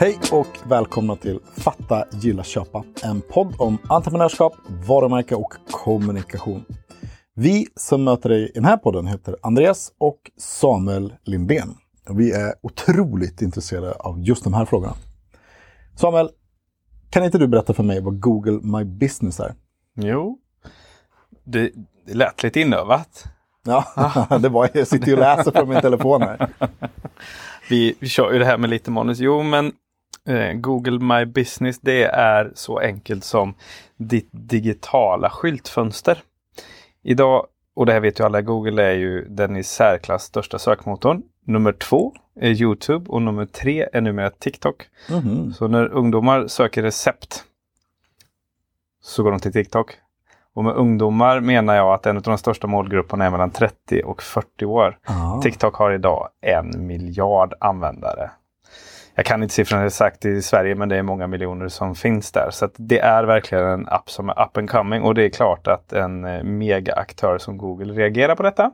Hej och välkomna till Fatta, gilla, köpa. En podd om entreprenörskap, varumärke och kommunikation. Vi som möter dig i den här podden heter Andreas och Samuel Lindén. Vi är otroligt intresserade av just de här frågorna. Samuel, kan inte du berätta för mig vad Google My Business är? Jo, det, det lät lite inövat. Ja, det var, jag sitter ju och läser på min telefon här. Vi, vi kör ju det här med lite manus. Jo, men Google My Business, det är så enkelt som ditt digitala skyltfönster. Idag, och det här vet ju alla, Google är ju den i särklass största sökmotorn. Nummer två är Youtube och nummer tre är numera TikTok. Mhm. Så när ungdomar söker recept så går de till TikTok. Och med ungdomar menar jag att en av de största målgrupperna är mellan 30 och 40 år. Ah. TikTok har idag en miljard användare. Jag kan inte siffrorna exakt i Sverige men det är många miljoner som finns där. Så att det är verkligen en app som är up and coming och det är klart att en eh, megaaktör som Google reagerar på detta.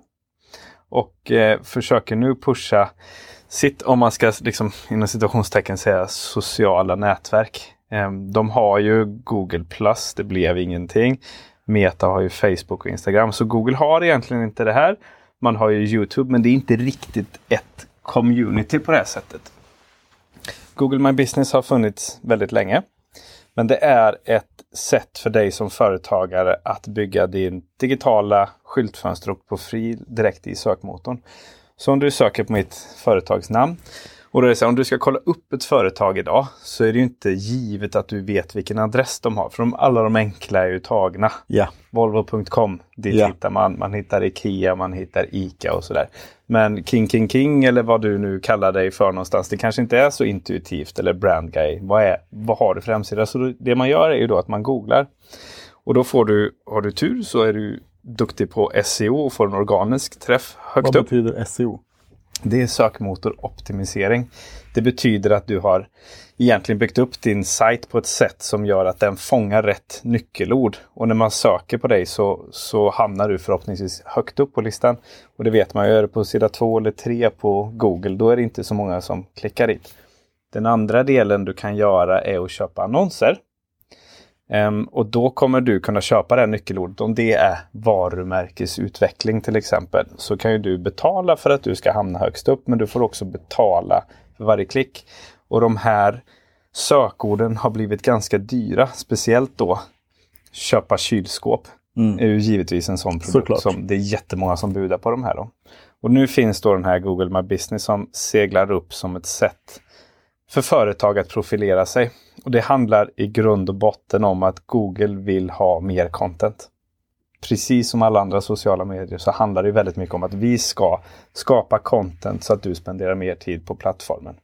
Och eh, försöker nu pusha sitt, om man ska liksom inom situationstecken säga sociala nätverk. Eh, de har ju Google Plus, det blev ingenting. Meta har ju Facebook och Instagram. Så Google har egentligen inte det här. Man har ju Youtube men det är inte riktigt ett community på det här sättet. Google My Business har funnits väldigt länge. Men det är ett sätt för dig som företagare att bygga din digitala skyltfönster och profil direkt i sökmotorn. Så om du söker på mitt företagsnamn och då är det så här, om du ska kolla upp ett företag idag så är det ju inte givet att du vet vilken adress de har. För de, alla de enkla är ju tagna. Ja, Volvo.com, dit Ja. hittar man. Man hittar Ikea, man hittar Ica och sådär. Men King King King eller vad du nu kallar dig för någonstans, det kanske inte är så intuitivt. Eller Brand Guy. Vad, är, vad har du för hemsida? Så det man gör är ju då att man googlar. Och då får du, har du tur så är du duktig på SEO och får en organisk träff högt vad upp. betyder E SEO? Det är sökmotoroptimisering. Det betyder att du har egentligen byggt upp din sajt på ett sätt som gör att den fångar rätt nyckelord. Och när man söker på dig så, så hamnar du förhoppningsvis högt upp på listan. Och det vet man ju, är det på sida två eller tre på Google, då är det inte så många som klickar dit. Den andra delen du kan göra är att köpa annonser. Ehm, och då kommer du kunna köpa det här nyckelordet. Om det är varumärkesutveckling till exempel. Så kan ju du betala för att du ska hamna högst upp. Men du får också betala för varje klick. Och de här sökorden har blivit ganska dyra. Speciellt då köpa kylskåp. Mm. är ju givetvis en sån produkt Såklart. som det är jättemånga som budar på de här. Då. Och nu finns då den här Google My Business som seglar upp som ett sätt för företag att profilera sig. Och det handlar i grund och botten om att Google vill ha mer content. Precis som alla andra sociala medier så handlar det väldigt mycket om att vi ska skapa content så att du spenderar mer tid på plattformen.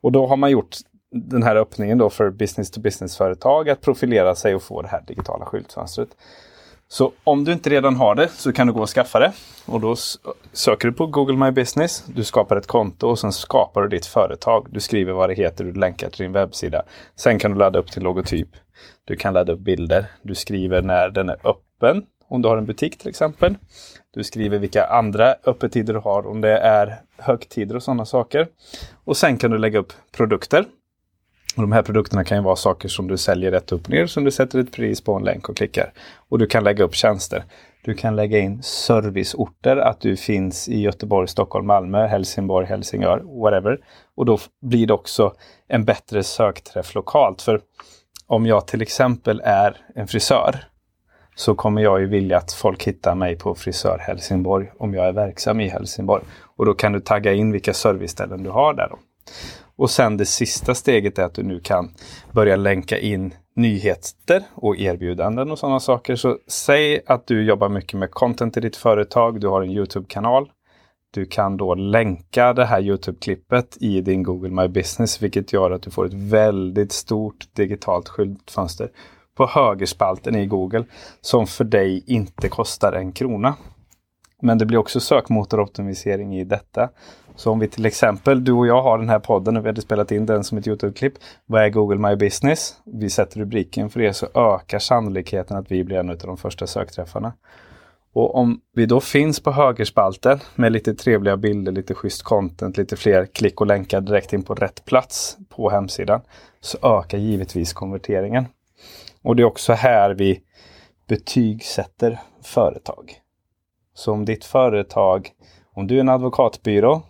Och då har man gjort den här öppningen då för business to business-företag att profilera sig och få det här digitala skyltfönstret. Så om du inte redan har det så kan du gå och skaffa det. Och då söker du på Google My Business. Du skapar ett konto och sen skapar du ditt företag. Du skriver vad det heter, du länkar till din webbsida. Sen kan du ladda upp till logotyp. Du kan ladda upp bilder. Du skriver när den är öppen. Om du har en butik till exempel. Du skriver vilka andra öppettider du har. Om det är högtider och sådana saker. Och sen kan du lägga upp produkter. Och de här produkterna kan ju vara saker som du säljer rätt upp och ner som du sätter ett pris på en länk och klickar. Och du kan lägga upp tjänster. Du kan lägga in serviceorter, att du finns i Göteborg, Stockholm, Malmö, Helsingborg, Helsingör, whatever. Och då blir det också en bättre sökträff lokalt. För om jag till exempel är en frisör så kommer jag ju vilja att folk hittar mig på Frisör Helsingborg om jag är verksam i Helsingborg. Och då kan du tagga in vilka serviceställen du har där. Då. Och sen det sista steget är att du nu kan börja länka in nyheter och erbjudanden och sådana saker. Så säg att du jobbar mycket med content i ditt företag, du har en Youtube-kanal. Du kan då länka det här Youtube-klippet i din Google My Business, vilket gör att du får ett väldigt stort digitalt skyltfönster på högerspalten i Google som för dig inte kostar en krona. Men det blir också sökmotoroptimisering i detta. Så om vi till exempel, du och jag har den här podden och vi hade spelat in den som ett Youtube-klipp. Vad är Google My Business? Vi sätter rubriken för det så ökar sannolikheten att vi blir en av de första sökträffarna. Och om vi då finns på högerspalten med lite trevliga bilder, lite schysst content, lite fler klick och länkar direkt in på rätt plats på hemsidan så ökar givetvis konverteringen. Och det är också här vi betygsätter företag. Så om ditt företag, om du är en advokatbyrå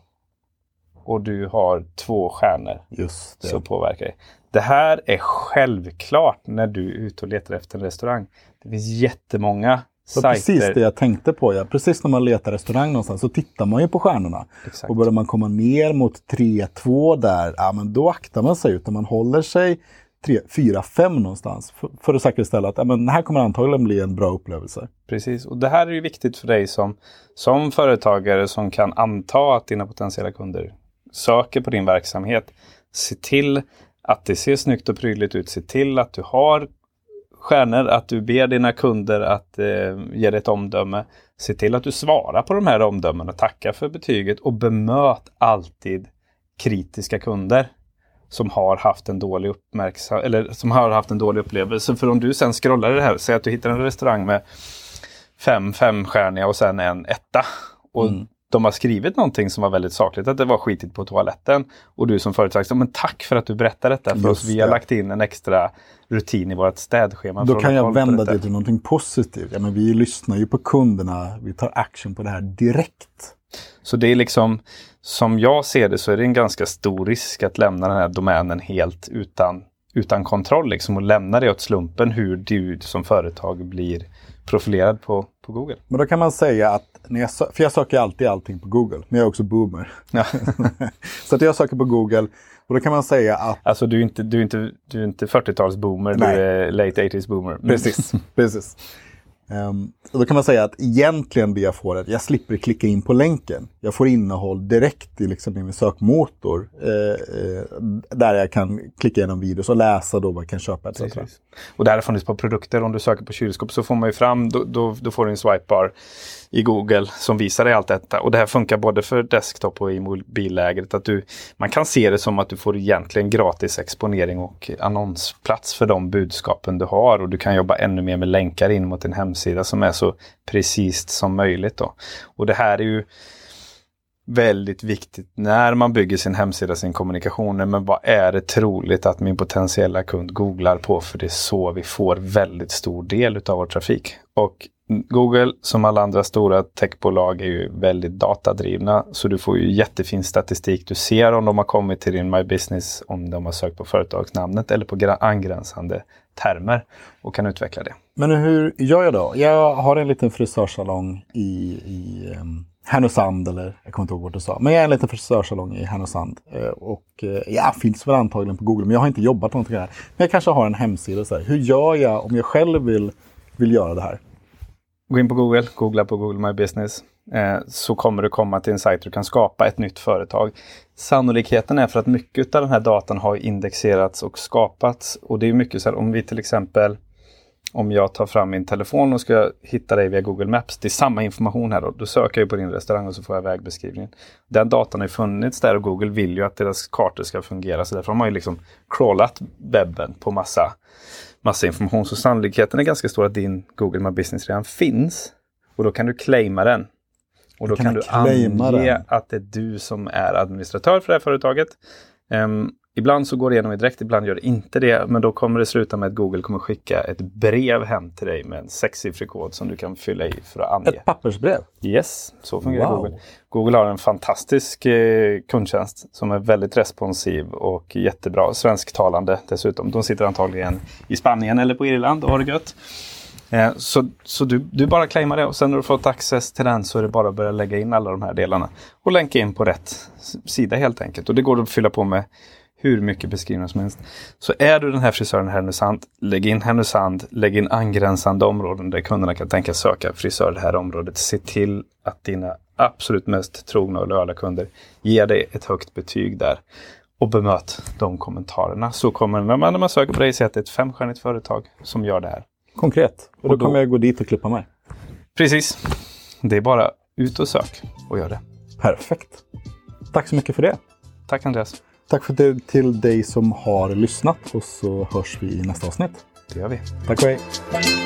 och du har två stjärnor Just det. så påverkar det. Det här är självklart när du är ute och letar efter en restaurang. Det finns jättemånga Så sajter. precis det jag tänkte på. Ja. Precis när man letar restaurang någonstans så tittar man ju på stjärnorna. Exakt. Och börjar man komma ner mot 3-2 där, ja men då aktar man sig. Utan man håller sig 4-5 någonstans. För, för att säkerställa att ja, det här kommer antagligen bli en bra upplevelse. Precis, och det här är ju viktigt för dig som, som företagare som kan anta att dina potentiella kunder söker på din verksamhet. Se till att det ser snyggt och prydligt ut. Se till att du har stjärnor, att du ber dina kunder att eh, ge dig ett omdöme. Se till att du svarar på de här omdömena, tacka för betyget och bemöt alltid kritiska kunder som har haft en dålig uppmärksam eller som har haft en dålig upplevelse. För om du sen scrollar det här, säg att du hittar en restaurang med fem femstjärniga och sen en etta. Och Mm. de har skrivit någonting som var väldigt sakligt, att det var skitigt på toaletten. Och du som företag säger, men tack för att du berättar detta för Just oss. Vi har det. lagt in en extra rutin i vårt städschema. Då kan jag vända det till någonting positivt. Ja, men vi lyssnar ju på kunderna. Vi tar action på det här direkt. Så det är liksom, som jag ser det så är det en ganska stor risk att lämna den här domänen helt utan, utan kontroll liksom och lämna det åt slumpen hur du som företag blir profilerad på, på Google. Men då kan man säga att, när jag för jag söker alltid allting på Google, men jag är också boomer. Ja. så att jag söker på Google och då kan man säga att Alltså du är inte, du är inte, du är inte 40-talsboomer, du är late 80s boomer. Precis, precis. Um, och då kan man säga att egentligen det jag får är att jag slipper klicka in på länken. Jag får innehåll direkt i, liksom, i min sökmotor. eh, eh, där jag kan klicka igenom videos och läsa då vad jag kan köpa etc. Precis. Och det här har funnits på produkter. Om du söker på kylskåp så får man ju fram, då, då, då får du en swipebar i Google som visar dig allt detta. Och det här funkar både för desktop och i mobillägret. Att du, man kan se det som att du får egentligen gratis exponering och annonsplats för de budskapen du har. Och du kan jobba ännu mer med länkar in mot din hemsida som är så precis som möjligt. Då. Och det här är ju väldigt viktigt när man bygger sin hemsida, sin kommunikation. Men vad är det troligt att min potentiella kund googlar på? För det är så vi får väldigt stor del av vår trafik. Och Google, som alla andra stora techbolag, är ju väldigt datadrivna. Så du får ju jättefin statistik. Du ser om de har kommit till din My Business, om de har sökt på företagsnamnet eller på angränsande termer och kan utveckla det. Men hur gör jag då? Jag har en liten frisörsalong i, i um, Härnösand, eller jag kommer inte ihåg vart du sa. Men jag är en liten frisörsalong i Härnösand. Uh, och uh, ja, finns väl antagligen på Google, men jag har inte jobbat någonting där. Men jag kanske har en hemsida. Så här. Hur gör jag om jag själv vill, vill göra det här? Gå in på Google, googla på Google My Business. Eh, så kommer du komma till en sajt där du kan skapa ett nytt företag. Sannolikheten är för att mycket av den här datan har indexerats och skapats. Och det är mycket så här om vi till exempel om jag tar fram min telefon och ska hitta dig via Google Maps. Det är samma information här då. Då söker jag på din restaurang och så får jag vägbeskrivningen. Den datan har ju funnits där och Google vill ju att deras kartor ska fungera. Så därför har man ju liksom crawlat webben på massa, massa information. Så sannolikheten är ganska stor att din Google My Business redan finns. Och då kan du claima den. Och då Kan kan, du ange den? att det är du som är administratör för det här företaget. Ehm, ibland så går det igenom direkt, ibland gör det inte det. Men då kommer det sluta med att Google kommer skicka ett brev hem till dig med en sexsiffrig kod som du kan fylla i för att ange. Ett pappersbrev? Yes, så fungerar Wow. Google. Google har en fantastisk eh, kundtjänst som är väldigt responsiv och jättebra. Svensktalande dessutom. De sitter antagligen i Spanien eller på Irland och har det gött. Eh, så så du, du bara claimar det och sen när du fått access till den så är det bara att börja lägga in alla de här delarna. Och länka in på rätt sida helt enkelt. Och det går att fylla på med hur mycket beskrivningar som helst. Så är du den här frisören i Härnösand, lägg in Härnösand, lägg in angränsande områden där kunderna kan tänka söka frisör i det här området. Se till att dina absolut mest trogna och lojala kunder ger dig ett högt betyg där. Och bemöt de kommentarerna. Så kommer när man, när man söker på dig se att det är ett femstjärnigt företag som gör det här. Konkret. Och då, Och då- kommer jag gå dit och klippa mig. Precis. Det är bara ut och sök och gör det. Perfekt. Tack så mycket för det. Tack Andreas. Tack för det till dig som har lyssnat och så hörs vi i nästa avsnitt. Det gör vi. Tack och hej.